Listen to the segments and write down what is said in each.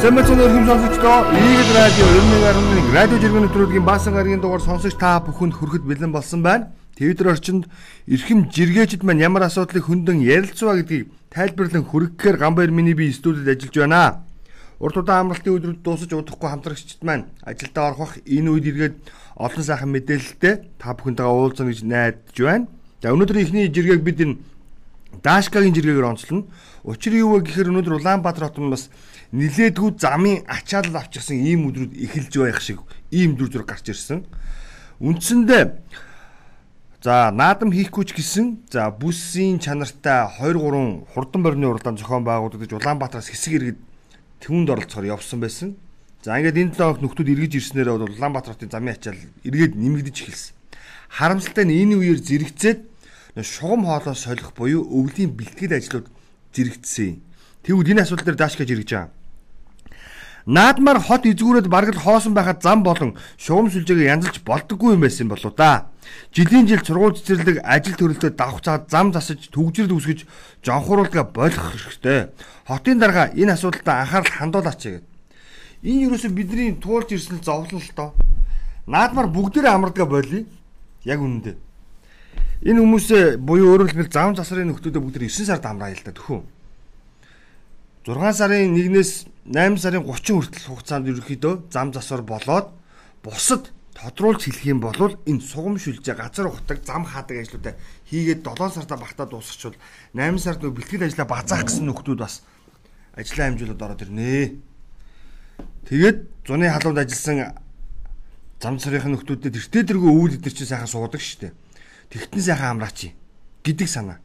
Сэмбэцэн өргөм сонсогчдоо Игэл радио 91.1 радио жиргэн нэвтрүүлгийн баасан гарагийн дугаар сонсогч та бүхэнд хүрэхэд бэлэн болсон байна. Твиттер орчинд эрхэм жиргээчд маань ямар асуудлыг хөндлөн ярилцваа гэдгийг тайлбарлан хүргэхээр Гамбайр миний би студид ажиллаж байна. Урд удаан амралтын өдрүүд дуусаж удахгүй хамтрагчид маань ажилдаа орох энэ үед иргээд олон сайхан мэдээлэлтэй та бүхэнтэйгээ уулзна гэж найдаж байна. За өнөөдөр ихний жиргээг бид энэ Дашкагийн жиргээгээр онцлно. Учир юу вэ гэхээр өнөөдөр Улаанбаатар хот нь бас нилээдгүй замын ачаалал авчихсан ийм өдрүүд эхэлж байх шиг ийм дүр зураг гарч ирсэн. Үндсэндээ за наадам хийхгүй ч гэсэн за бүсийн чанартай 2 3 хурдан борны уралдаан зохион байгуулагдаж Улаанбаатараас хэсэг иргэд тэвэнд оролцохоор явсан байсан. За ингээд энэ 7 хоног нөхдүүд эргэж ирснээр бол Улаанбаатар хотын замын ачаал эргээд нэмэгдэж эхэлсэн. Харамсалтай нь энэ үеэр зэрэгцээд шугам хоолоо солих буюу өвлийн бэлтгэл ажлууд зэрэгцсэн. Тэгвэл энэ асуудал дээр даашгаж иргэж байгаа. Наадмаар хот эзгүүрээд бараг л хоосон байхад зам болон шугам сүлжээгээ янзалж болдоггүй юм байсан болоо да. Жилийн жил сургууль цэцэрлэг ажил төрөлтөд давх цаад зам засаж төгжрөл үүсгэж жонхруулга болох хэрэгтэй. Хотын дарга энэ асуудалтай анхаарал хандуулаач гэдэг. Энэ юуроос бидний туулж ирсэн зовлон л тоо. Наадмаар бүгдээрээ амардгаа болий. Яг үнэндээ. Энэ хүмүүсээ буюу өөрөөр хэлбэл зам засрын нөхдүүдээ бүгд 9 сард амраа л да төхөө. 6 сарын 1-ээс 8 сарын 30 хүртэл хугацаанд ерөнхийдөө зам засвар болоод бусад тодруулж хэлэх юм бол энэ сугам шүлжээ газар ухдаг зам хаадаг ажлуудаа хийгээд 7 сартаа багтаа дуусчихвол 8 сард нөө бэлтгэл ажлаа базаах гэсэн нөхдүүд бас ажлаа хэмжүүлээд ороод ирнэ. Тэгээд зуны халуунд ажилласан зам царийн нөхдүүдэд тэртээ дэргөө өвөл өдр чинь сайхан суудаг штеп. Тэгтэн сайхан амраач гэдэг санаа.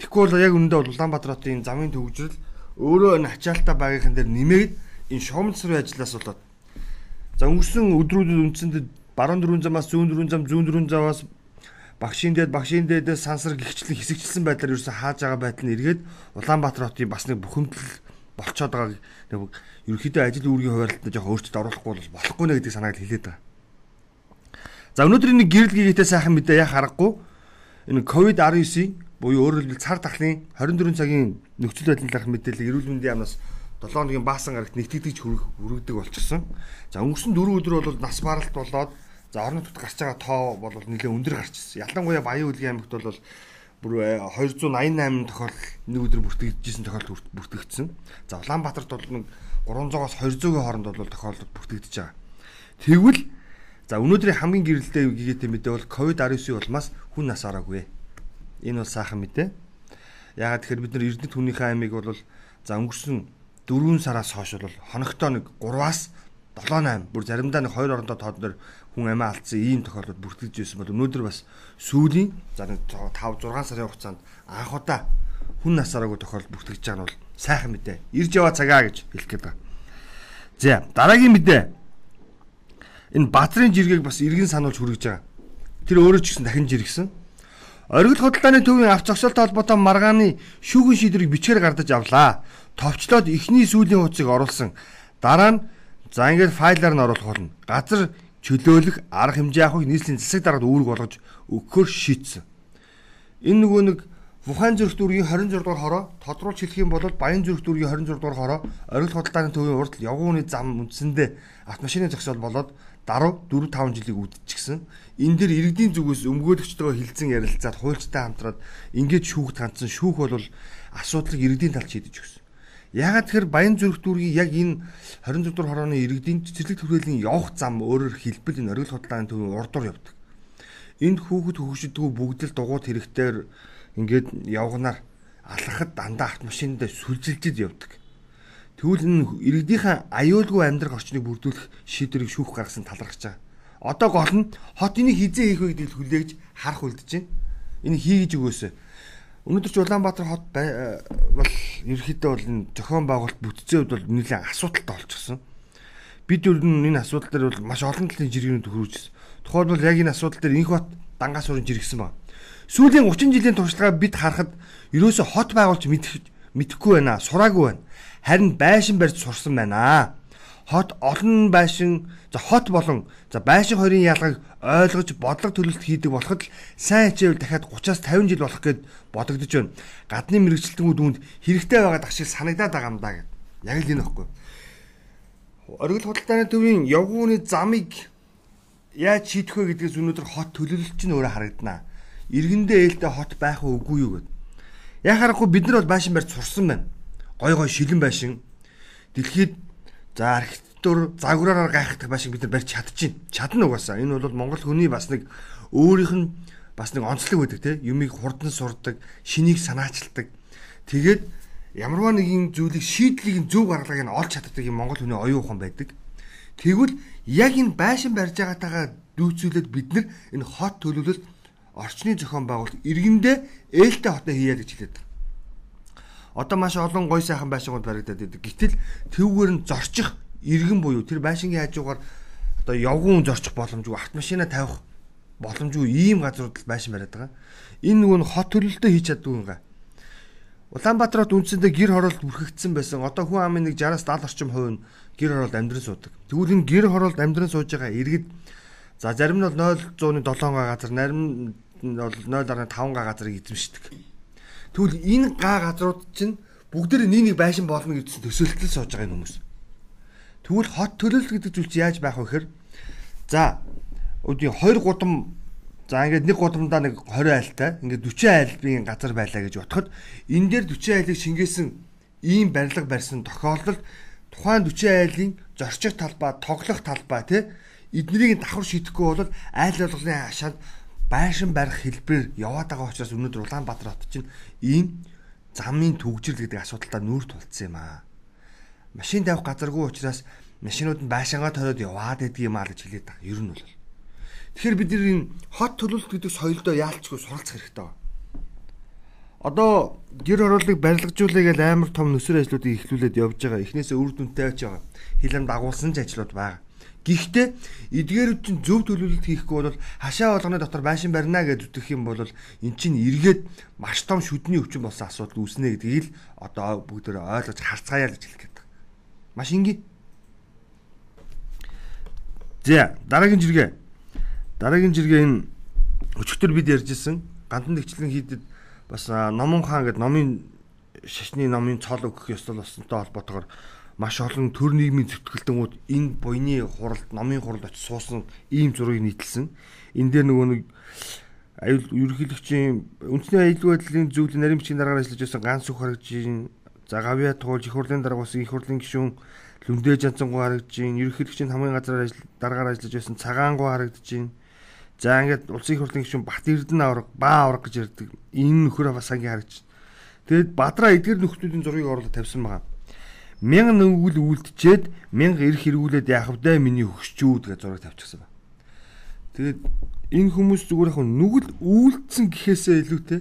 Тэгэхгүй бол яг үүндээ бол Улаанбаатар хотын замын төвөгжрөл өөрөө энэ ачаалтаа байгийнхан дээр нэмээд энэ шугамцрын ажлаас болоод за өнгөрсөн өдрүүдэд үндсэндээ баруун дөрвөн замаас зүүн дөрвөн зам зүүн дөрвөн замаас багшийн дэд багшийн дэдээс сансар гихчлэн хэсэгчлсэн байдлаар ерөөсө хааж байгаа байдал нь эргээд Улаанбаатар хотын бас нэг бухимдал болцоод байгааг нэг ерөнхийдөө ажил үүргийн хуваарлалтанд жоох өөрчлөлт оруулахгүй бол болохгүй нэ гэдэг санааг хэлээд байгаа. За өнөөдөр энэ гэрэл гээтэй сайхан мэдээ яа харахгүй энэ ковид 19 буюу өөрөөр хэлбэл цар тахлын 24 цагийн нөхцөл байдлын талаарх мэдээлэл эрүүл мэндийн яамнаас 7 хоногийн баасан гарагт нэгтгэж хүргэдэг болчихсон. За өнгөрсөн 4 өдөр бол нас баралт болоод за орон нутгад гарч байгаа тоо бол нэлээд өндөр гарч ирсэн. Ялангуяа Баян Улгийн аймагт бол бүр 288 э, тохиолдол нэг өдөр бүртгэгдчихсэн тохиолдол бүртгэгдсэн. За Улаанбаатарт бол нэг 300-аас 200-ийн хооронд бол тохиолдол бүртгэгдэж байгаа. Тэгвэл за өнөөдрийн хамгийн гэрэлтэй гэгээтэй мэдээ бол COVID-19 улмаас хүн нас араагүй. Энэ бол сайхан мэдээ. Яагаад тэгэхээр бид нар Эрдэнэт хүнийхээ аймыг бол за өнгөрсөн 4 сараас хойш бол хоногтоо нэг 3-аас 7 8 бүр заримдаа нэг 2 орондоо тоод нэр хүн амиа алдсан ийм тохиолдол бүртгэж байсан бол өнөөдөр бас сүүлийн за 5 6 сарын хугацаанд анх удаа хүн насаараагүй тохиолдол бүртгэж байгаа нь бол сайхан мэдээ. Ирж яваа цагаа гэж хэлэх гээд байна. За дараагийн мэдээ. Энэ Бадрын жиргэг бас иргэн сануулж хүргэж байгаа. Тэр өөрөө ч гэсэн дахин жиргсэн. Оргил худалдааны төвийн авч зогсоолтой холбоотой маргааны шүүгэн шийдвэрийг бичгээр гардаж авлаа. Товчлоод эхний сүүлийн хуудсыг оруулсан. Дараа нь за ингээд файлаар нь оруулах болно. Газар чөлөөлөх арга хэмжээ авахыг нийслэлийн засаг даргад үүрэг болгож өгөхөөр шийдсэн. Энэ нөгөө нэг Вухан зүрх дүүргийн 26 дугаар хороо тодруулж хэлэх юм бол Баян зүрх дүүргийн 26 дугаар хороо оргил худалдааны төвийн урд явгууны зам үндсэндээ автомашины зогсоол болоод даруй 4 5 жилиг үдчихсэн. Энэ дэр иргэдийн зүгээс өмгөөлөгчтэйгээ хилцэн ярилцаад хуульчтай хамтраад ингээд шүүхт ганцсан шүүх бол асуудлыг иргэдийн талд шийдэж өгсөн. Ягаад тэгэхээр Баян зүрх дүүргийн яг энэ 26 дугаар хорооны иргэдийн цэцэрлэг төрөлийн явах зам өөрөөр хэлбэл энэ оргил худлааны төвийн урдуур явдаг. Энд хүүхэд хөвгшдгүү бүгдэл дугуйт хэрэгтээр ингээд явганаар алхахад дандаа автомашинд сүлжилжид явдаг. Тэгвэл энэ иргэдийнхэн аюулгүй амьдрах орчныг бүрдүүлэх шийдвэрийг шүүх гаргасан талархаж байгаа. Одоо гол нь хот энийг хизээ хийх вэ гэдгийг хүлээгж харах үлдэж байна. Энэ хийж өгөөсэй. Өнөөдөр ч Улаанбаатар хот бол ерөөхдөө бол энэ зохион байгуулалт бүтцийн хувьд бол нэлээд асуудалтай болчихсон. Бид ер нь энэ асуудал дээр бол маш олон талын жиргэнүүд хөрвүүлжсэн. Тухайлбал яг энэ асуудал дээр инх бат дангаас уран жиргсэн байна. Сүүлийн 30 жилийн туршлагаа бид харахад ерөөсө хот байгуулж мэдэх мэдэхгүй байна. Сураагүй байна харин байшин барьж сурсан байна. Хот олон байшин за хот болон за байшин хоёрын ялгааг ойлгож бодлого төлөлт хийдэг болоход л сайн хичээвэл дахиад 30-аас 50 жил болох гэд бодогдож байна. Гадны мэрэгчлэлтүүд үүнд хэрэгтэй байгаад ашиг санагдаад байгаа юм да гэд. Яг л энэ баггүй. Оргил худалдааны төвийн явгууны замыг яаж шийдэх вэ гэдгээс өнөөдөр хот төлөвлөлт чинь өөрөө харагданаа. Иргэндээ ээлтэй хот байх үгүй юу гэд. Яхаарахгүй бид нар бол байшин барьж сурсан байна. Гой гой шилэн байшин. Дэлхийд за архитектур загвараар гайхах байшин бид нар барьж чадчихээн. Чадна угаасаа. Энэ бол Монгол хүний бас нэг өөрийнх нь бас нэг онцлог байдаг те. Юмыг хурдан сурдаг, шинийг санаачилдаг. Тэгээд ямарваа нэгэн зүйлийг шийдлийг зөв гаргалагыг нь олж чаддаг юм Монгол хүний оюун ухаан байдаг. Тэгвэл яг энэ байшин барьж байгаатайгаа дүүцүүлээд бид нар энэ хот төлөвлөлт орчны зохион байгуулалт иргэндээ ээлтэй хотоо хийя гэж хэлээд байгаа. Одоо маш олон гой сайхан байшингууд баригдаад байдаг. Гэтэл төвгээр нь зорчих иргэн буюу тэр байшингийн хажуугаар одоо явгуун зорчих боломжгүй автомашина тавих боломжгүй ийм газрууд байшин бариад байгаа. Энэ нөгөө хот төлөлтөө хийж чаддгүй юм га. Улаанбаатар хот үндсэндээ гэр хороолт бүрхэгдсэн байсан. Одоо хүн амын нэг 60-аас 70 орчим хувь нь гэр хороолт амьдран суудаг. Тэгвэл энэ гэр хороолт амьдран сууж байгаа иргэд за зарим нь бол 0.7 га газар, нарийн нь бол 0.5 га газрыг эзэмшдэг. Тэгвэл энэ га газрууд чинь бүгдээр нэг нэг байшин болно гэж төсөөлтөл сууж байгаа хүмүүс. Тэгвэл хот төлөлт гэдэг зүйл чинь яаж байх вэ гэхээр за өдний 2 гудам За ингээд нэг гудамдаа нэг 20 айлтай ингээд 40 айлбын газар байлаа гэж бодоход энэ дээр 40 айлыг шингээсэн ийм барилга барьсан тохиолдолд тухайн 40 айлын зорчих талбай, тоглох талбай тий эднийг давхар шидэхгүй бол айл болгоны хашаанд байшин барих хэлбэр яваад байгаа учраас өнөөдөр Улаанбаатар хот чинь ийм замын төгжрөл гэдэг асуудалтай нүүр тулцсан юм аа. Машин тавих газаргүй учраас машинууд нь байшингаа ториод яваад байдгийг юм аа гэж хэлээд байгаа. Ер нь бол Тэгэхээр бид энэ хот төлөвлөлт гэдэг соёлдоо яалчгүй суралцах хэрэгтэй. Одоо гэр хорооллыг барилгажуулъя гэж амар том нөхцөл ажлуудыг эхлүүлээд явж байгаа. Эхнээсээ үр дүнтэй байж байгаа. Хилэн дагуулсан ч ажлууд байгаа. Гэхдээ эдгээрүүд чинь зөв төлөвлөлт хийхгүй бол хашаа болгоны дотор байшин барина гэж үтгэх юм бол эн чинь эргээд маш том шүдний өвчин болсон асуудал үүснэ гэдгийг л одоо бүгд ойлгож харцгаая гэж хэлэх гээд байна. Маш энгийн. За дараагийн жиргээ Дараагийн жиргээ энэ өчигдөр бид ярьжсэн гандан нэгчлэн хийдэд бас Номон хаан гэдэг номын шашны номын цол өгөх ёслол болсонтой холбоотойгоор маш олон төр нийгмийн зөвтгөлтөngүүд энэ буйны хуралд номын хуралд очиж суусан ийм зургийг нийтэлсэн. Энэ дээр нөгөө нэг аюул ерөнхийлөгчийн үндэсний аюулгүй байдлын зөвлөлийн нарийн бичгийн дараагаар ажиллаж байсан ганц сүх харагчийн за гавья туулж их хурлын дарга бас их хурлын гишүүн лүндээ жанцангуу харагдаж, ерөнхийлөгчийн хамгийн газар дараагаар ажиллаж байсан цагаангуу харагдаж, За ингээд улсын их хурлын гишүүн Бат Эрдэнэ авраг, Баа авраг гэж ярьдаг. Энэ нөхөр бас сангийн харагч. Тэгэд Бадраа эдгэр нөхдүүдийн зургийг оруулаад тавьсан байгаа. Мянган нүгэл үлдчихэд мянга ирэх эргүүлээд вэ миний хөгшчүүд гэж зураг тавьчихсан ба. Тэгэд энэ хүмүүс зүгээр яг нүгэл үйлдсэн гэхээсээ илүүтэй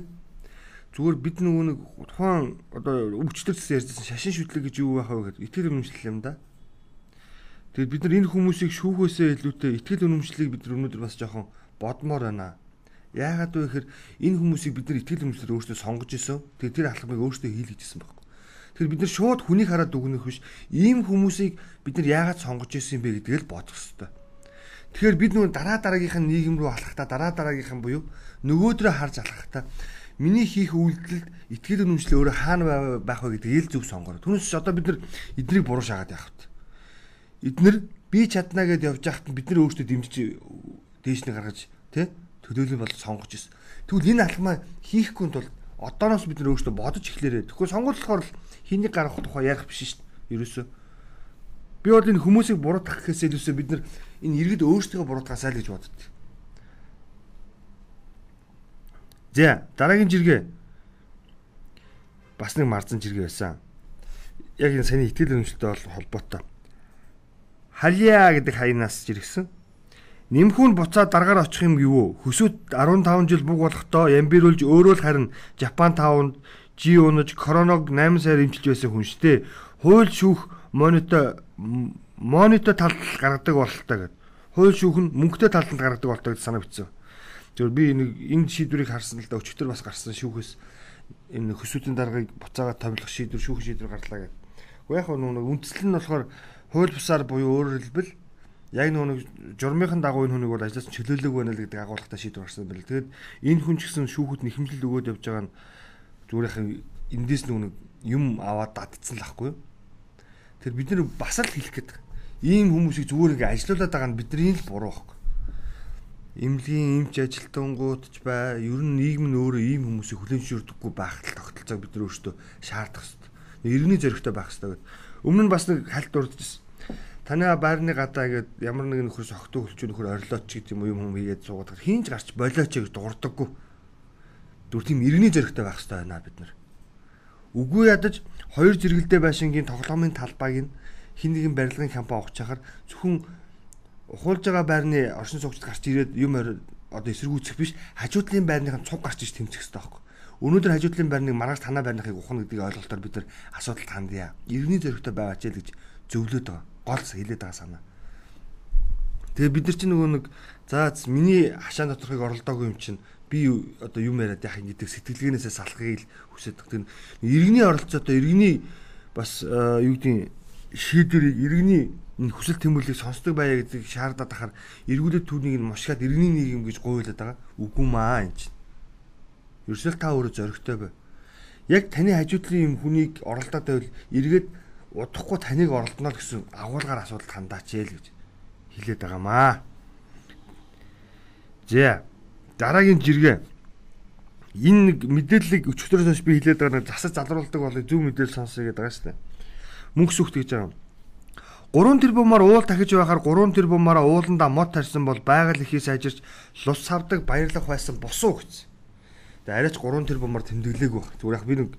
зүгээр бид нөгөө нэг тухайн одоо өвчтөрсөн ярьсан шашин шүтлэг гэж юу байх вэ гэдэг итгэл үнэмшлэл юм да. Тэгэд бид нар энэ хүмүүсийг шүүхөөсөө илүүтэй итгэл үнэмшлийг бид нар өнөөдөр бас жоохон бодмоор байна. Яагаад вэ гэхээр энэ хүмүүсийг бид нар итгэл үнэмшлэр өөрсдөө сонгож исэн. Тэгээ тэр алхмыг өөрсдөө хийлгэж исэн байхгүй. Тэгэхээр бид нар шууд хүнийг хараад дүгнэх биш. Ийм хүмүүсийг бид нар яагаад сонгож исэн юм бэ гэдгийг л бодох хэрэгтэй. Тэгэхээр бид нөгөө дараа дараагийнх нь нийгэм рүү алхахдаа дараа дараагийнх нь буюу нөгөөдрөө харж алхахдаа миний хийх үйлдэлд итгэл үнэмшлээ өөрөө хаана байх вэ гэдгийг л зөв сонгороо. Түүнээс одоо бид нар эднийг буруу шагаад явах хэрэгтэй. Эднэр би чадна гэдээ явж байхад бид нар өөрсдөө дэмжиж дээш нь гаргаж тий төлөөлөл бол сонгож ирсэн. Тэгвэл энэ алхмаа хийхгүй тул одооноос бид нар өөрсдөө бодож эхлээрээ. Тэгэхгүй сонгуул болохоор хийнийг гаргах тухай ярих биш шүү дээ. Ерөөсөө би бол энэ хүмүүсийг буруутгах гэхээс илүүсээ бид нар энэ иргэд өөрсдөө буруутгаасаа л гэж боддог. За дараагийн жиргээ бас нэг марзан жиргээ байсан. Яг энэ саний итгэл үнэмшилтэй бол холбоотой. Халиа гэдэг хаянаас жиргсэн Нимхүүн буцаад дараагаар очих юм гэвөө. Хөсөд 15 жил бүг болохдоо ямбируулж өөрөө л харин Japon таавнд жи унаж короног 8 сар эмчилж байсан хүн штэ. Хууль шүүх монито монито талд гаргадаг бололтой гэд. Хууль шүүх нь мөнгөтэй талд гаргадаг бололтой гэж санаа бичсэн. Зөв би нэг энэ шийдвэрийг харсан л да өчтөр бас гарсан шүүхээс энэ хөсүүдийн даргаыг буцаагаад томилох шийдвэр шүүх шийдвэр гарлаа гэд. Уу яг нэг үндслэл нь болохоор хууль бусаар буюу өөрөөр хэлбэл яг нөгөө журмынхан дагуу энэ хүнийг бол ажлаас чөлөөлөөг байна л гэдэг агуулгатай шийдвэр гарсан байл. Тэгэд энэ хүн ч гэсэн шүүхэд нэхэмжил өгөөд явж байгаа нь зүгээр эндээс нөгөө юм аваад датцсан л ахгүй юу. Тэр бид нар бас л хэлэх гээд ийм хүмүүсийг зүгээр ингээ ажилуулад байгаа нь бидний л буруу байхгүй. Имлгийн эмч ажилтангуудч бай, ер нь нийгэм нь өөрөө ийм хүмүүсийг хүлээмжшүүлдэггүй байх тогтолцоог бид нар өөрсдөө шаардах хэрэгтэй. Иргэний зөрөгтэй байх хэрэгтэй гэдэг. Өмнө нь бас нэг хальт дурдчихсан. Таны байрны гадаа гээд ямар нэгэн нөхөр согтуу хөлч нөхөр орилооч гэдэг юм юм хийгээд суугаад хинж гарч болооч гэж дурддаггүй. Дүр тийм иргэний зөрөгтэй байх хэрэгтэй байна бид нар. Үгүй ядаж хоёр зэрэгэлдээ байшингийн тоглоомын талбайг нь хин нэгэн барилгын компани авах чахаар зөвхөн ухуулж байгаа байрны оршин суугчд гарч ирээд юм одоо эсэргүүцэх биш хажуудлын байрныхан цуг гарч иж тэмцэх хэрэгтэй байхгүй. Өнөөдөр хажуудлын байрныг маргааш танаа байрныхыг ухна гэдгийг ойлголтоор бид нар асуудалд хандъя. Иргэний зөрөгтэй байгаач л гэж зөвлөд байгаа. Гол хэлээд байгаа санаа. Тэгээ бид нар чинь нөгөө нэг за миний хашаа доторхыг оролдоогүй юм чинь би одоо юм яриад яхаа гэдэг сэтгэлгээнээсээ салахыг л хүсэж байгаа. Тэр иргэний оролцоотой иргэний бас юу гэдгийг шийдвэрийг иргэний хүсэл тэмүүлийг сонсдог байя гэдэг шаардаад ахаар эргүүлээд түүнийг нь мушгаад иргэний нийгэм гэж гуйлаад байгаа. Үгүй маа энэ чинь. Ерөөсөө та өөрөө зөрөгтэй бай. Яг таны хажуудлын юм хүнийг оролдоод байвал эргээд удахгүй таныг оролдоно гэсэн агуулгаар асуудалд хандаач ээ л гэж хэлээд байгаамаа. За дараагийн жиргээ энэ нэг мэдээллийг өчигдөрөөс хойш би хэлээд байгаа нэг засаж залруулдаг болыг зөв мэдээлэл сонсъё гэдэг байгаа шүү дээ. Мөнх сүхт гэж байгаа. 3 тэрбумаар уул тахиж байхаар 3 тэрбумаараа ууландаа мод тарьсан бол байгаль ихээс ажирч лус савдаг баярлах байсан босуу гэсэн. Тэгээ арайч 3 тэрбумаар тэмдэглээг баг. Зүгээр яг би нэг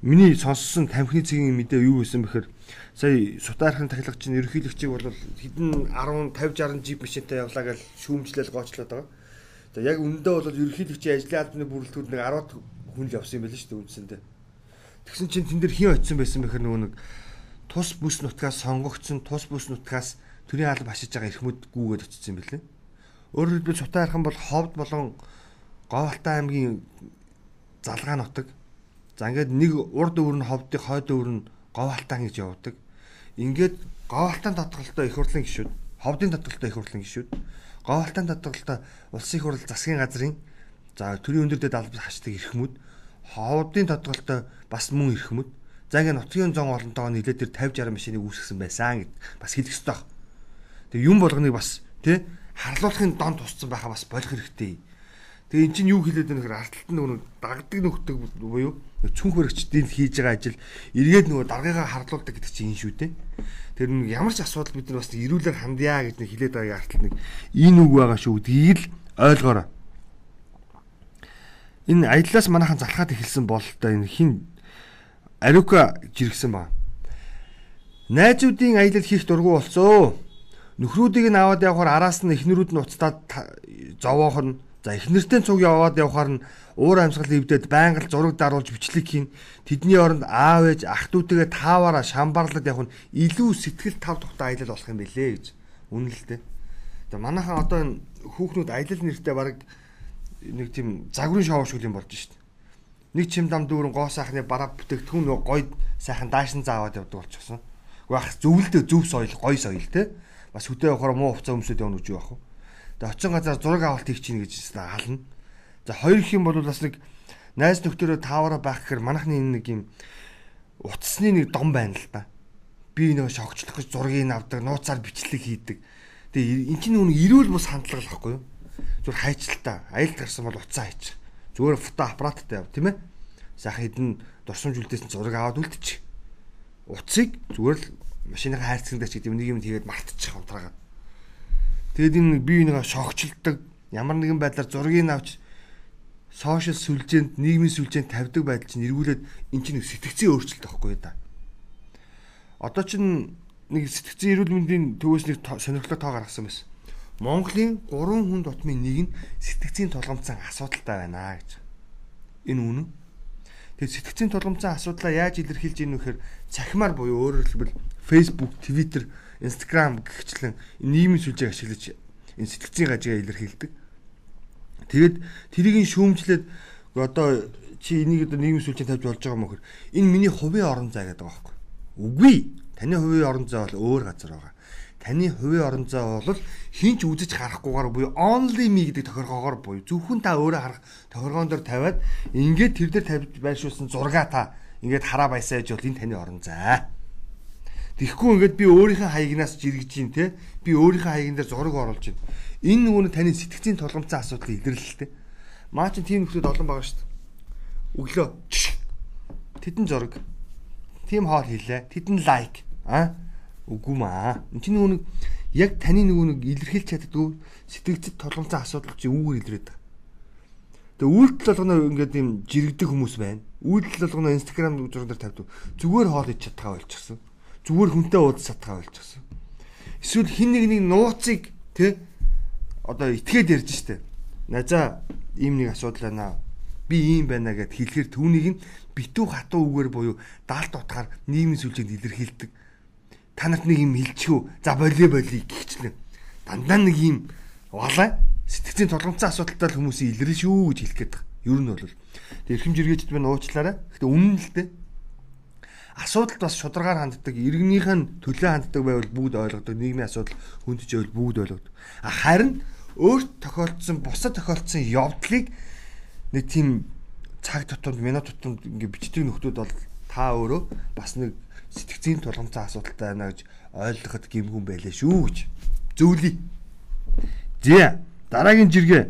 миний сонссон тамхины цэгийн мэдээ юу байсан бэхээр сая сутаархын тахилагч нь ерөнхийлөгчийг бол хэдэн 10 50 60 жип машинтай явлаа гэж шүүмжлэл гоочлоод байгаа. За яг үндэ бол ерөнхийлөгчийн ажлын албаны бүрэлдэхүүн нэг 10 хүн л явсан юм байл шүү дээ үндсэндээ. Тэгсэн чинь тэн дээр хин очисон байсан бэхэр нөгөө нэг тус бүс нутгаас сонгогдсон тус бүс нутгаас төрийн алба хашиж байгаа эрхмүүд гүүгээд очисон юм билээ. Өөрөөр хэлбэл Сутаа хархан бол ховд болон Говьалтай аймгийн залгаа нутаг. За ингээд нэг урд өвөр нь ховдын хойд өвөр нь Говьалтаа гэж явдаг. Ингээд Говьалтаан татгалтай их хурлын гишүүд, ховдын татгалтай их хурлын гишүүд Говьалтан татгалтай улсын хурал засгийн газрын за төрийн өндөрдөд албас хашдаг эрхмүүд ховдын татгалтай бас мөн эрхмүүд за ингээ нутгийн зон олонтойгоо нийлээд тэр 50 60 машиныг үүсгэсэн байсан гэд бас хэлэх ёстой. Тэгээ юм болгоныг бас тий харлуулахын дон тусцсан байхаа бас болох хэрэгтэй. Тэгээ эн чинь юу хэлээд байгаа нөхөр арталт нөгөө дагдаг нөхдөг буюу цүнх баригчдын хийж байгаа ажил эргээд нөгөө даргыгаа харлуулдаг гэдэг чинь энэ шүү дээ. Тэр нэг ямар ч асуудал бид нар бас ирүүлэр хандъя гэж нэг хэлээд байгаа арталт нэг энэ үг байгаа шүү гэдгийг л ойлгоорой. Энэ аяллаас манайхан залхаад эхэлсэн бололтой энэ хин Арука жиргсэн ба. Найзуудын аялал хийх дургу болцоо. Нөхрүүдийг нь аваад явахаар араас нь эхнэрүүд нь уцтаад зовоохорно За эхнэртэй цуг яваад явахаар нь уур амьсгал ивдэд байнга л зураг даруулж бичлэг хийн. Тэдний оронд аав ээж ах дүүтэйгээ тааваараа шамбарлаад явах нь илүү сэтгэл тав тухтай аялал болох юм билээ гэж. Дээ. За манайхан одоо хүүхнүүд аялал нэртэй баг нэг тийм загварын шоу шиг юм болж шít. Нэг чим дам дүүрэн гоо сайхны бараа бүтээгдэхүүн нөгөө гой сайхан даашин зааваад явдаг болчихсон. Уу ах зөвлөлтөө зөв соёл гой соёл те. Бас хөдөө явахаар муу хувцас өмсөд явна гэж юу ах вэ? Тэгээ очин газар зураг авалт хийх чинь гэж хаална. За хоёр их юм бол бас нэг найз нөхдөөрөө таавараа байх гэхээр манайхны энэ нэг юм утасны нэг дом байна л да. Би нэг шогчлох гэж зургийг авдаг, нууцаар бичлэг хийдэг. Тэгээ эн чинь нэг эрүүл бус хандлага л байхгүй юу? Зүгээр хайчлалтаа. Аялд гарсан бол уцаа хайчих. Зүгээр фото аппараттай яв, тийм ээ? Сайхан хідэн дурсамж үлдээсэн зураг аваад үлдчих. Утсыг зүгээр л машины хайрцагтай ч гэдэг нэг юм тэгээд мартчих унтраагаад. Тэгэд энэ бие бинийгаа шогчлдог ямар нэгэн байдлаар зургийг авч сошиал сүлжээнд нийгмийн сүлжээнд тавьдаг байдал чинь эргүүлээд эн чинь сэтгцийн өөрчлөлт байхгүй да. Одоо чинь нэг сэтгцийн эрүүл мэндийн төвөөс нэг сонирхолтой тоо гаргасан байсан. Монголын 3 хүн дотмын нэг нь сэтгцийн тулгамцсан асуудалтай байна гэж. Энэ үнэн. Тэгээд сэтгцийн тулгамцсан асуудлаа яаж илэрхийлж ийн вэхээр цахимаар буюу өөрөөр хэлбэл Facebook, Twitter Instagram гихчлэн нийгмийн сүлжээг ашиглаж энэ сэтгцийн гажигаа илэрхийлдэг. Тэгэд тэрийг шүүмжлээд одоо чи энийг одоо нийгмийн сүлжээнд тавьж болж байгаа мөхөр энэ миний хувийн орон зай гэдэг байгаа байхгүй. Үгүй. Таны хувийн орон зай бол өөр газар байгаа. Таны хувийн орон зай бол хинч үзэж харахгүйгээр буюу only me гэдэг тохиргоогоор буюу зөвхөн та өөрөө харах тохиргоон дээр тавиад ингээд тэр дээр тавьж байршуулсан зургаа та ингээд хараа баясаа гэж бол энэ таны орон зай. Тэгэхгүй ингээд би өөрийнхөө хаягнаас жиргэж гин те. Би өөрийнхөө хаягн дээр зураг оруулж гин. Энэ нөгөө нь таны сэтгцийн толгомцсон асуудал илэрлэлтэй. Маа чи тийм нөхдөд олон байгаа шүү дээ. Өглөө. Тэдэн зураг. Тим хоол хийлээ. Тэдэн лайк. А? Үгүй маа. Энд чинь нөгөө нэг яг таны нөгөө нэг илэрхийлж чаддгүй сэтгцэд толгомцсон асуудал чи үүгээр илрээд байгаа. Тэгээ үйлдэл болгоно ингээд юм жирэгдэг хүмүүс байна. Үйлдэл болгоно инстаграм зураг дээр тавьдаг. Зүгээр хоол идэж чадхаа болчихсон зүгээр хүнтэй уудаж чадхаа болчихсон. Эсвэл хин нэг нэг нууцыг тэ одоо итгээд ярьж штэ. Назаа ийм нэг асуудал байна. Би ийм байна гэд хэлэхэр түүнийг нь битүү хатуу үгээр буюу даалт утгаар нийгмийн сүлжээнд илэрхийлдэг. Та нарт нэг юм хэлчихв. За болио болио гихчлэн. Дандаа нэг юм валаа сэтгцийн толгомцсон асуудалтай хүмүүсийн илэрэл шүү гэж хэлэх гээд байгаа. Ер нь бол тэг эрхэм жиргээчд байна уучлаарай. Гэтэ үнэн л дээ асуудалд бас шударгаар ханддаг, иргэнийх нь төлөө ханддаг байвал бүгд ойлгодог, нийгмийн асуудал хүндж байвал бүгд ойлгодог. Харин өөрт тохиолдсон, бусад тохиолдсон явдлыг нэг тийм цаг тутамд, минут тутамд ингээ бичдэг нөхдүүд бол та өөрөө бас нэг сэтгцийн тулгамцсан асуудалтай байна гэж ойлгоход гимгүн байлаа шүү гэж. Зөвлөе. Зэ дараагийн жиргээ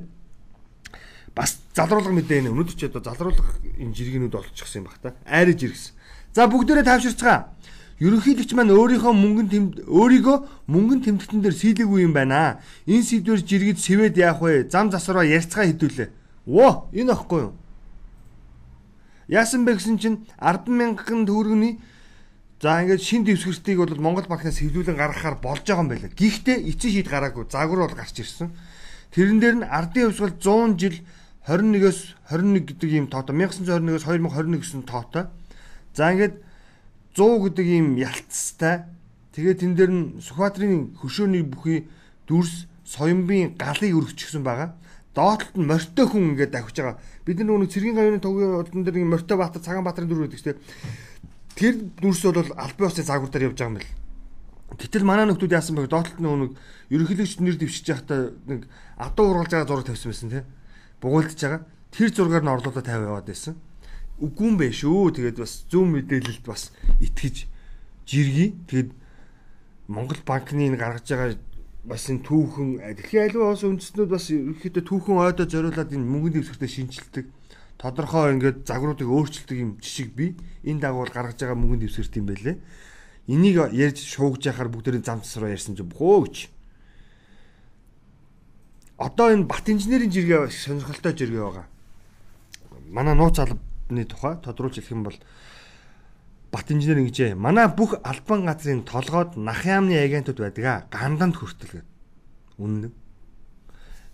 бас залруулга мэдээ нэ өнөөдөр ч одоо залруулга энэ жиргэнүүд олчихсан юм бах та. Айрж иргсэн. За бүгдээрээ тавьширцгаа. Ерөнхийлөгч маань өөрийнхөө мөнгөн тэм өөрийгөө мөнгөн тэмдэгтэн дээр сийлээгүй юм байна. Энэ сэдвэр жиргэд сэвэд яах вэ? Зам засвараа ярьцгаа хідүүлээ. Оо, энэ ахгүй юу? Яасан бэ гэсэн чинь 10 мянган төгрөгийн За ингээд шин дэвсгэртийг бол Монгол банкнаас хэвлүүлэн гаргахаар болж байгаа юм байна. Гэхдээ эцсийн шийд гараагүй. Загвар бол гарч ирсэн. Тэрэн дээр нь ардын хувьсгал 100 жил 21-өөс 21 гэдэг ийм тоотой 1921-өөс 2021 гэсэн тоотой За ингээд 100 гэдэг ийм ялцтай. Тэгээд тэн дээр нь Сүхбаатарын хөшөөний бүхий дүрс соёмбын галыг өргөчихсөн байгаа. Доотлолт нь морьтой хүн ингээд давхиж байгаа. Бид нар нөгөө цэргийн гавьны тогийн урдан дээр нэг морьтой баатар цагаан баатарын дүр гэдэг чинь тэр дүрс бол албан ёсны загвар дээр явж байгаа юм бэл. Гэтэл манай нөхдүүд яасан бэ? Доотлолт нэг ерөнхийлөгч нэр дэвшиж байхдаа нэг адуу ургалж байгаа зураг тавьсан байсан тийм. Бугуйлдж байгаа. Тэр зургаар нь орлуулаад тавь яваад байсан үгүй юм бэ шүү. Тэгээд бас зүүн мэдээлэлд бас итгэж жиргий. Тэгээд Монгол банкны гаргаж байгаа бас энэ түүхэн дэлхийн аливаа улс үндэстнүүд бас ерөөхдөө түүхэн ойдоо зориулаад энэ мөнгөний дэвсгэртээ шинжилдэг. Тодорхой ингээд загваруудыг өөрчилдөг юм жишг би энэ дагуур гаргаж байгаа мөнгөний дэвсгэрт юм байлээ. Энийг ярьж шуугж яхаар бүгдээрийн зам засвараа ярьсан чинь бөхөөч. Одоо энэ бат инженерийн жиргээ сонирхолтой жиргээ байгаа. Манай нууц алба тухай тодруулж хэлэх юм бол Бат инженер ингэжээ. Манай бүх албан газрын толгойд нах яамны агентууд байдаг. Ганданд хүртэл гэдэг. Үнэн.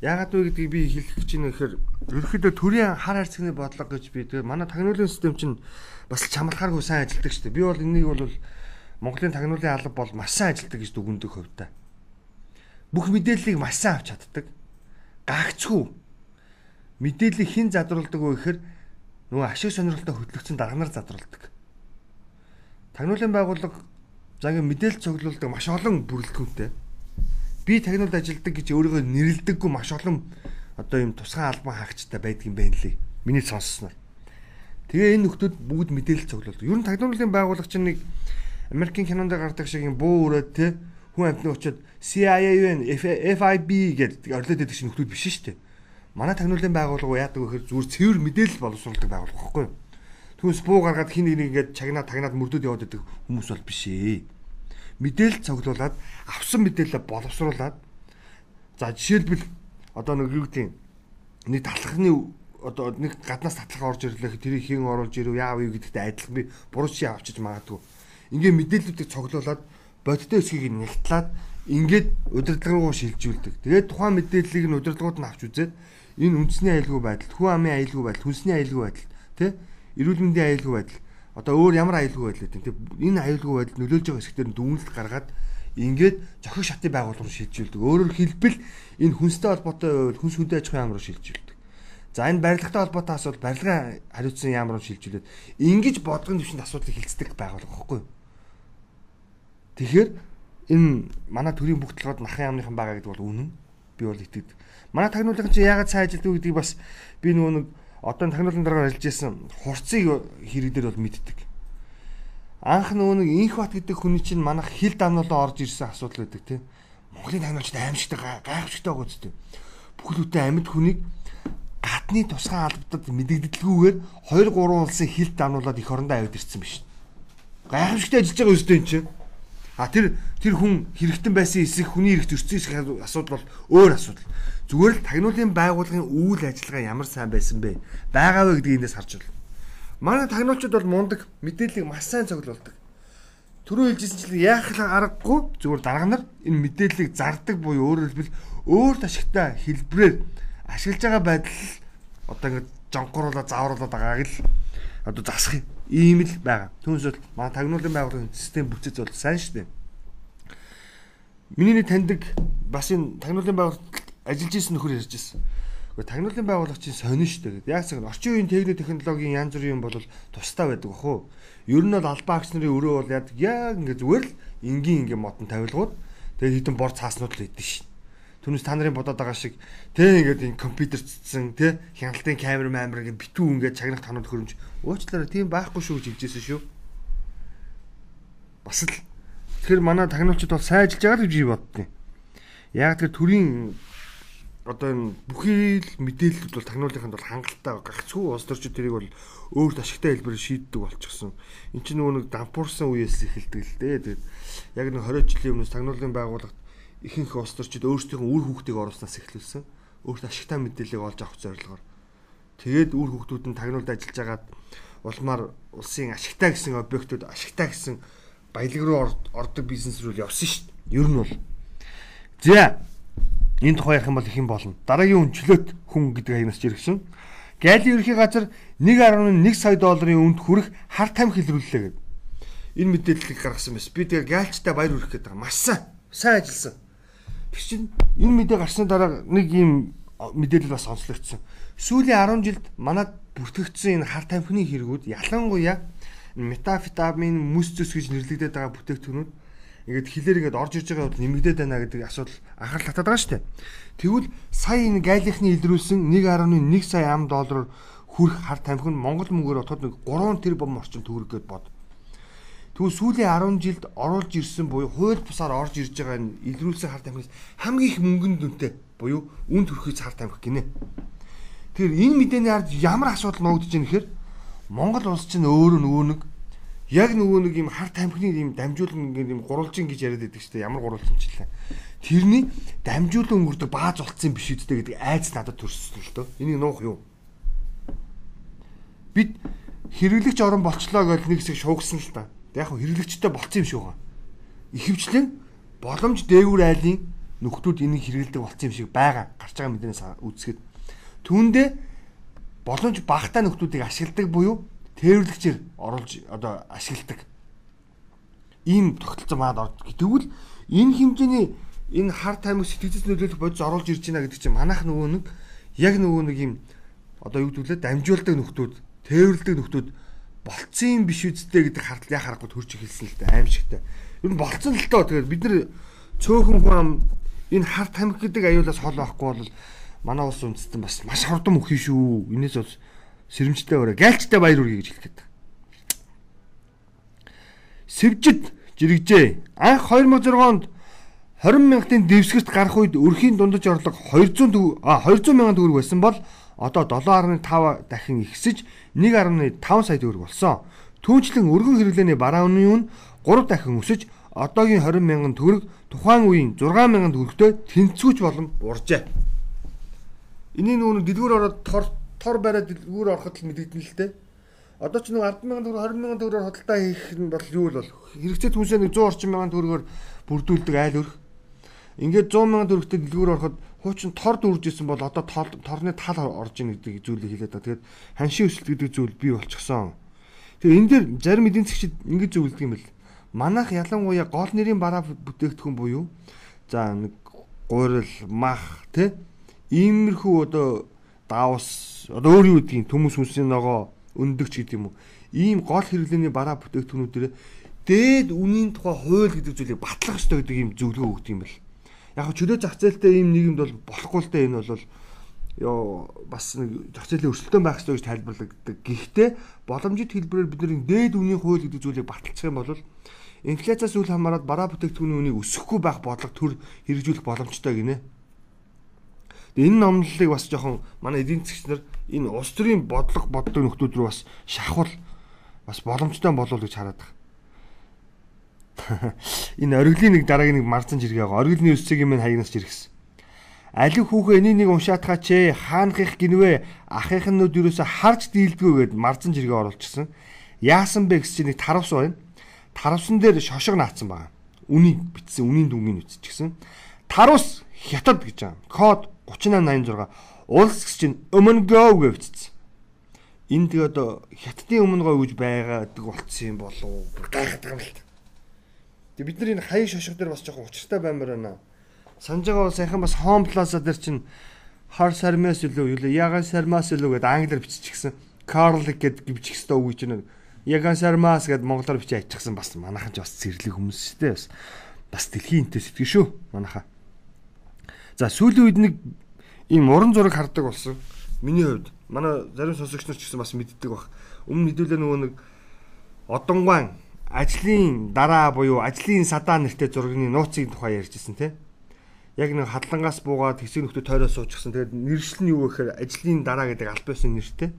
Яагаад вэ гэдгийг би хэлэх чинь гэхээр ерөөхдөө төрийн хар хайрцагны бодлого гэж би тэгээ манай тагнуулын систем чинь бас чамрахааргүй сайн ажилладаг шүү дээ. Би бол энийг бол Монголын тагнуулын алба бол маш сайн ажилладаг гэж дүгндэг хувьдаа. Бүх мэдээллийг маш сайн авч чаддаг. Гагцгүй. Мэдээллийг хэн задруулдаг вэ гэхээр нөгөө ашиг сонирхолтой хөтлөгчөнд дарганаар задруулдаг. Тагнуулын байгууллага загийн мэдээлэл цуглуулдаг маш олон бүрэлдэхүүнтэй. Би тагнуулд ажилладаг гэж өөрийгөө нэрлэдэггүй маш олон одоо юм тусгай албан хаагчтай байдаг юм байна лээ. Миний сонссноор. Тэгээ энэ нөхдүүд бүгд мэдээлэл цуглуулдаг. Ер нь тагнуулын байгууллага чинь нэг Америкийн кинонд гардаг шиг юм буу өрөөд те хүн амтны очиод CIA, FIB гэдэг орлоод байдаг шиг нөхдүүд биш шүү дээ манай тагнуулын байгууллага яадаг вэ гэхээр зүгээр цэвэр мэдээлэл боловсруулдаг байгууллага байхгүй юу? Түүнээс буу гаргаад хин нэг ингээд чагнаа тагнаад мөрдөд яваад байдаг хүмүүс бол биш ээ. Мэдээлэл цуглуулад авсан мэдээлэлээ боловсруулад за жишээлбэл одоо нэг юу гэдэг нэг талхны одоо нэг гаднаас татлага орж ирлээ тэрийг хэн оруулж ирв яав юу гэдэгтэй адилхан би буруу чи авчиж магадгүй. Ингээ мэдээллүүдийг цуглуулад бодтой эсхийг нэгтлаад ингээд удирдлага руу шилжүүлдэг. Тэгээд тухайн мэдээллийг нь удирдлагууд нь авч үзээд энэ үндэсний аюулгүй байдал, хүн амын аюулгүй байдал, хүнсний аюулгүй байдал, тий? Эрүүл мэндийн аюулгүй байдал. Одоо өөр ямар аюулгүй байдал гэдэг тийм энэ аюулгүй байдал нөлөөлж байгаа хэсгээр нь дүгнэлт гаргаад ингээд зохих шатны байгууллага руу шилжүүлдэг. Өөрөөр хэлбэл энэ хүнстэй холбоотой байвал хүнс хүндээ аж ахуйн яам руу шилжүүлдэг. За энэ барилгатай холбоотой асуудал барилгын хариуцсан яам руу шилжүүлээд ингэж бодгон төвшөнд асуудлыг хилцдэг байгууллага юу? Тэгэхээр энэ манай төрийн бүх толгойд нахын яамныхан байгаа гэдэг бол үнэн. Би бол итгэдэг. Манай тагнуулын чинь яагаад сайн ажилддаг гэдгийг бас би нөгөө нэг одоо тагнуулын дараа ажиллаж исэн хурцыг хэрэг дээр бол мэддэг. анх нөгөө нэг инх бат гэдэг хүний чинь манайх хил дамнуулаа орж ирсэн асуудал байдаг тийм. Монголын тагнуулчд аимшигтай гайхамшигтай үстэй. Бүхэл бүтэн амьд хүнийг гадны тусгай албадад мэдэгдэлгүйгээр 2 3 улсын хил дамнуулаад их орондоо авид ирсэн биш. Гайхамшигтай ажиллаж байгаа үстэй энэ чинь. А тэр тэр хүн хэрэгтэн байсан эсэх хүний эрх зөрчсөн эсэх асуудал бол өөр асуудал. Зүгээр л тагнуулын байгууллагын үйл ажиллагаа ямар сайн байсан бэ? Байгаа вэ гэдгийг эндээс харж байна. Манай тагнуулчид бол мундаг мэдээллийг маш сайн цуглуулдаг. Түрүү хэлжсэнчлэн яах аргагүй зүгээр дарга нар энэ мэдээллийг зардаг буюу өөрөөр хэлбэл өөр ашигтай хэлбрээр ашиглаж байгаа байдал одоо ингэ жонхоруулаад заавруулаад байгааг л одоо засах ийм л байгаа. Түүнээс бол манай тагнуулын байгууллагын систем бүтцэд бол сайн шүү дээ. Миний нэг таньдаг бас энэ тагнуулын байгууллагад ажиллаж исэн нөхөр ярьж ирсэн. Гэхдээ тагнуулын байгууллага чинь сонин шүү дээ. Яг цаг орчин үеийн техник технологийн янз бүрийн юм бол тустай байдаг бохоо. Ер нь бол албан агч нарын өрөө бол яг ингэ зүгээр л энгийн ингэ модон тавилгууд тэгээд хитэн бор цааснууд л идэв шин. Түүнээс та нарын бодоод байгаа шиг тэ ингээд энэ компьютер цэцсэн тэ хяналтын камер маамир ингээд битүү ингээд чагнах танууд хөрөмж уучлаарай тийм байхгүй шүү гэж хэлжсэн шүү. Бас л тэгэхээр манай тагнуулчид бол сайн ажиллаж байгаа гэж би боддیں۔ Яг тэр төрийн одоо энэ бүхий л мэдээлэлүүд бол тагнуулынханд бол хангалттай гагцгүй улс төрчид тэрийг бол өөрт ашигтай хэлбэрээр шийддэг болчихсон. Энд чинь нөгөө нэг дампуурсан үеэс эхэлдэг л дээ. Тэгээд яг нэг 20 жилийн өмнөөс тагнуулын байгууллагт ихэнх улс төрчид өөрсдийнхөө үр хүүхдийг оруулснаас эхлүүлсэн. Өөрт ашигтай мэдээллийг олж авах зорилгоор. Тэгээд үр хүүхдүүд нь тагнуулд ажиллаж агаад улмаар улсын ашигтай гэсэн объектууд ашигтай гэсэн баялаг руу ордог бизнес рүү явсан шүү дээ. Ер нь бол. За Энэ тухай ярих юм бол их юм болно. Дараагийн үнчлөөт хүн гэдэг аянаас жиргсэн. Гайлийн ерхий газар 1.1 сая долларын үнд хүрэх хар тамхи илрүүллээ гэдэг. Энэ мэдээллийг гаргасан байсан. Би тэгээ гайлчтай баяр хүргэх гэдэг. Маш сайн. Сайн ажилласан. Тэр чинь энэ мэдээ гарсны дараа нэг ийм мэдээлэл бас онцлогдсон. Сүүлийн 10 жилд манад бүртгэгдсэн энэ хар тамхины хэрэгүүд ялангуяа метафетамин, мүс зүс гэж нэрлэгдээд байгаа бүтээгдэхүүнүүд ингээд хилээр ингээд орж ирж байгаа бол нэмэгдээд байна гэдэг асуудал анхаарал татаад байгаа шүү дээ. Тэгвэл сая энэ гайлихны илрүүлсэн 1.1 сая ам доллараар хүрэх хар тамхи нь Монгол мөнгөөр отоод нэг 3 тэрбум орчим төгрөг гээд бод. Тэгвэл сүүлийн 10 жилд оруулж ирсэн буюу хууль бусаар орж ирж байгаа энэ илрүүлсэн хар тамхинаас хамгийн их мөнгөнд дүнтэй буюу үн төрхөйц хар тамхи гинэ. Тэгэхээр энэ мэдээний ард ямар асуудал нуугдж байгаа нэхэр Монгол улс чинь өөрөө нөгөө нэг яг нөгөө нэг юм хар тамхины юм дамжуулан ингээд юм гурвалжин гэж яриад байдаг шүү дээ. Ямар гурвалжин ч лээ. Тэрний дамжуулан өнгөрдөг бааз болцсон биш үсттэй гэдэг айц надад төрсөн л дөө. Энийг нуух юу? Бид хэрэглэгч орон болчлоо гэж нэг хэсэг шуугсан л та. Яг хөө хэрэглэгчтэй болцсон юм шиг байгаа. Ихэвчлэн боломж дээгүүр айлын нөхдүүд энийг хэрэгэлдэг болцсон юм шиг байгаа. Гарч байгаа мэднээс үзэхэд түүндээ боломж багтаа нөхдүүдийг ашигладаг буюу тээвэрлэгчээр оруулж одоо ашигладаг ийм тогтолцоо маад орд. Тэгвэл энэ хэмжээний энэ хар тамиг сэтгэцэс нөлөөлөх бодис оруулж ирж байна гэдэг чинь манайх нөгөө нэг яг нөгөө нэг юм одоо юу гэдүүлээ дамжуулдаг нөхдүүд тээвэрлдэг нөхдүүд болцсон биш үсттэй гэдэг хардл яхаа харахгүй төрж эхэлсэн л дээ аимшигтай. Ер нь болцсон л тоо тэгээд бид нар цөөхөн хүн энэ хар тамиг гэдэг аюулаас хол байхгүй бол манай улс үндэстэн бас маш хурдан мөхий шүү. Энээс бол сэрэмжтэй өрөө гялчтай баяр үргэе гэж хэлэхэд. Сэвжид жирэгжээ. Анх 2006 онд 20 мянгатын дэвсгэрт гарах үед өрхийн дундаж орлого 200 а 200 мянган төгрөг байсан бол одоо 7.5 дахин ихсэж 1.5 сая төгрөг болсон. Түүнчлэн өргөн хэрэглээний барааны үн 3 дахин өсөж одоогийн 20 мянган төгрөг тухайн үеийн 6 мянган төгрөгтэй тэнцвүүч болон уржээ. Энийг нүүн дэлгүүр ороод тор тор бариад дэлгүүр ороход л мэдэгдэн л дээ. Одоо ч нэг 10 мянган төгрөг 20 мянган төгрөгөөр хөдөлთა хийх нь бол юу л бол хэрэгцээ түнсээ нэг 100 орчим мянган төгрөгөөр бүрдүүлдэг айл өрх. Ингээд 100 мянган төгрөгтэй дэлгүүр ороход хуучин тор дүүрж исэн бол одоо торны тал орж ийн гэдэг зүйлийг хэлээд байгаа. Тэгээд ханшийн өсөлт гэдэг зүйл бий болчихсон. Тэгээ энэ дээр зарим эдийн засгчид ингэж зөвлөдөг юм бэл. Манайх ялангуяа гол нэрийн бараа бүтээгдэхүүн буюу за нэг гурил, мах тий иймэрхүү одоо давс одоо өөр юу гэдгийг төмөс хүнсний ногоо өндөгч гэдэг юм уу ийм гол хэрэглээний бараа бүтээгдэхүүнүүдээр дээд үнийн тухай хууль гэдэг зүйлийг батлах ёстой гэдэг ийм зөвлөгөө өгдөг юм бэл. Яг чөлөө зах зээлтэй ийм нийгэмд бол болохгүй л дээ энэ бол ёо бас нэг зах зээлийн өрсөлдөөн байх ёстой гэж тайлбарлагддаг. Гэхдээ боломжит хэлбэрээр бидний дээд үнийн хууль гэдэг зүйлийг баталчих юм бол инфляцаас үл хамааран бараа бүтээгдэхүүний үнийг өсөхгүй байх бодлого төр хэрэгжүүлэх боломжтой гинэ. Энэ номлолыг бас жоохон манай эдийн засгч нар энэ улс төрийн бодлого боддог нөхдүүд рүү бас шахвал бас боломжтой болов гэж хараад байна. Энэ ориглын нэг дараагийн нэг марцан жиргээ байгаа. Ориглын өсцөгийн минь хаягнаас жиргсэн. Алив хүүхээ энийг нэг уншаатгаач ээ. Хаанхих гинвэ ахихын нүд юусоо харж дийлдгүү гэд марзан жиргээ оруулчихсан. Яасан бэ чинь нэг таравс байна. Таравсан дээр шошго наацсан байгаа. Үнийг бичсэн, үнийн дүнгийн үтчихсэн. Таравс хятад гэж байгаа. Код 3886 улс гэж чинь өмнө go гэж бичсэн. Энд тэгээ одоо хятадын өмнө гоо гэж байгаад болцсон юм болов? Гайхаад байгаа юм л та. Тэгээ бид нар энэ хаяг шошго дээр бас жоохон учиртай баймаар байна санаж байгаа бол саяхан бас Home Plaza дээр чинь хар сармаас илүү юу ягаан сармаас илүү гэдэг англиар биччихсэн. Carlic гэдэг бичих хэвээр үг чинь ягаан сармаас гэдэг монголоор бичиж аччихсан бас манайхан ч бас зэрлэг хүмүүс шүү дээ бас. Бас дэлхийн интэй сэтгэв шүү манайхаа. За сүүлийн үед нэг ийм уран зураг хардаг болсон. Миний хувьд манай зарим сонсогч нар ч гэсэн бас мэддэг баг. Өмнө хэдүүлээ нөгөө нэг одонгуан ажлын дараа буюу ажлын садаа нэртэй зургийн нууцын тухай ярьжсэн тийм яг нэг хадлангаас буугаад хэсэг нөхдөд тойроо суучихсан. Тэгээд нэршил нь юу гэхээр ажлын дараа гэдэг аль байсан нэртэй.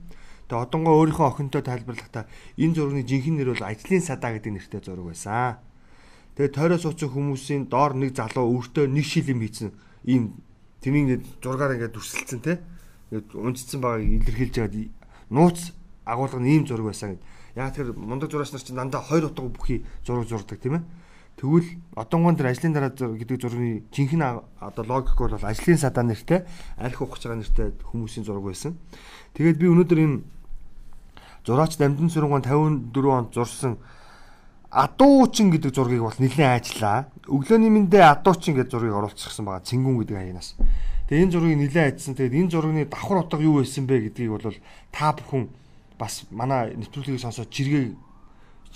Тэгээд одонгоо өөрийнхөө охинтой тайлбарлахдаа энэ зургийн жинхэнэ нэр бол ажлын садаа гэдэг нэртэй зураг байсан. Тэгээд тойроо суусан хүмүүсийн доор нэг залуу өөртөө нэг шил юм хийсэн. Ийм тэрний зургаар ингээд дүрсэлсэн те. Ингээд унцсан байгааг илэрхийлж байгаад нууц агуулга нь ийм зураг байсан гэд. Яг тэр мундаг зураач нар чинь дандаа хоёр утга бүхий зураг зурдаг тийм ээ Тэгвэл одонгон дээр ажлын дараа гэдэг зургийн жинхэнэ одоо логик бол ажлын садаа нэртэй арх ухаж байгаа нэртэй хүмүүсийн зураг байсан. Тэгээд би өнөөдөр энэ зураач Намдан сүрэнgon 54 онд зурсан Адуучин гэдэг зургийг бол нэлээд ажиллаа. Өглөөний мэндэ Адуучин гэдэг зургийг оруулчихсан байгаа. Цингүн гэдэг хаянаас. Тэгээд энэ зургийг нэлээд ажилласан. Тэгээд энэ зургийн давхар утга юу байсан бэ гэдгийг бол та бүхэн бас манай нэвтрүүлгийг сонсоод жиргээ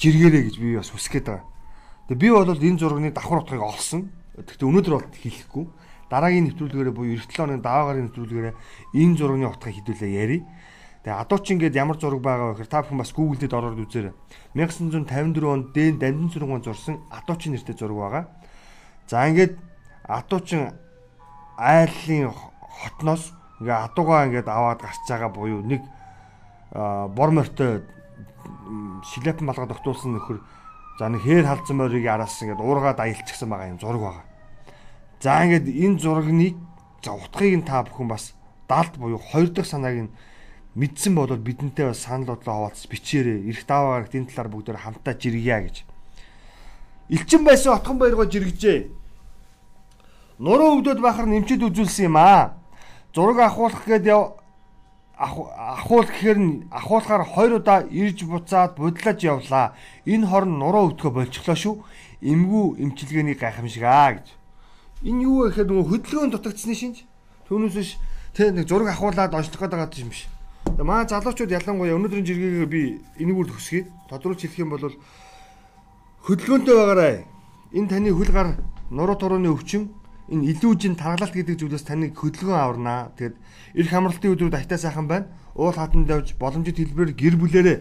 жиргээрэй гэж би бас хүсэж байгаа. Тэгээ би бол энэ зургийн давхар утгыг олсон. Гэхдээ өнөөдөр бол хэлэхгүй. Дараагийн нэвтрүүлгээрээ буюу эртл оны даваагаар нэвтрүүлгээрээ энэ зургийн утгыг хэдүүлээ ярий. Тэгээ адуучин гээд ямар зураг байгаа вэ гэхээр та бүхэн бас Google дээр ороод үзээрэй. 1954 онд дээн Дамжин сүргэн зурсан адуучин нэртэй зураг байгаа. За ингээд адуучин айлын хотноос ингээ адуугаа ингээд аваад гарч байгаа буюу нэг бор морьтой шилэпэн малгад тогтуулсан нөхөр За нэг хээр халдсан морийг араас ингээд уургаад аялчихсан байгаа юм зураг байгаа. За ингээд энэ зургийг за утгыг нь та бүхэн бас далд буюу хоёр дахь санааг нь мэдсэн бол бидэнтэй бас санал бодлоо хаваалц бичээрэй. Ирэх даваагаар энэ талаар бүгдээр хамтаа жиргийа гэж. Элчин байсан отхон баяргоо жиргэжээ. Нуруу өвдөд бахар нэмчид үзүүлсэн юм аа. Зураг ахуулах гээд ахуул гэхээр нь ахуулахаар хоёр удаа ирж буцаад бодлож явлаа. Энэ хорн нуруу өвдгөө болчихлоо шүү. Эмгүү эмчилгээний гайхамшиг аа гэж. Энэ юу вэ гэхээр нөгөө хөдөлгөөн дутагдсны шинж. Түүнээс биш тэ нэг зураг ахуулаад онцлох гэдэг юм биш. Манай залуучууд ялангуяа өнөөдрийн жиргэгээр би энийг үл төсгий. Тодруулж хэлэх юм бол хөдөлгөөнтэй байгаарай. Энэ таны хөл гар нуруу турууны өвчин энэ илүүжин таргалалт гэдэг зүйлээс таныг хөдөлгөөн аварнаа. Тэгэд эрх амралтын өдрүүд айтаа сайхан байна. Уул хатанд давж боломжит хэлбэрээр гэр бүлэрээ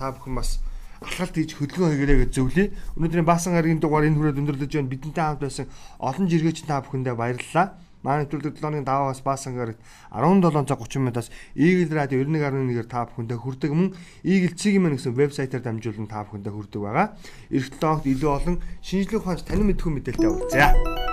та бүхэн бас алхалт хийж хөдөлгөөн хийгээрэй гэж зөвлөе. Өнөөдрийн баасан гарагийн дугаар энэ хүрээд өндөрлөж байна. Бидэнтэй хамт байсан олон жиргээч та бүхэндээ баярлалаа. Манай нэвтрүүлэг 7-ны даваагаас баасан гарагт 17 цаг 30 минутаас Eagle Radio 91.1-ээр та бүхэндээ хүрдэг мөн Eagle Цэгийн мэн гэсэн вебсайтаар дамжуулан та бүхэндээ хүрдэг байгаа. Эх 7 хоногт илүү олон шинжлэх ухаанч танин мэдхүйн мэдээлэлтэй уулзъя.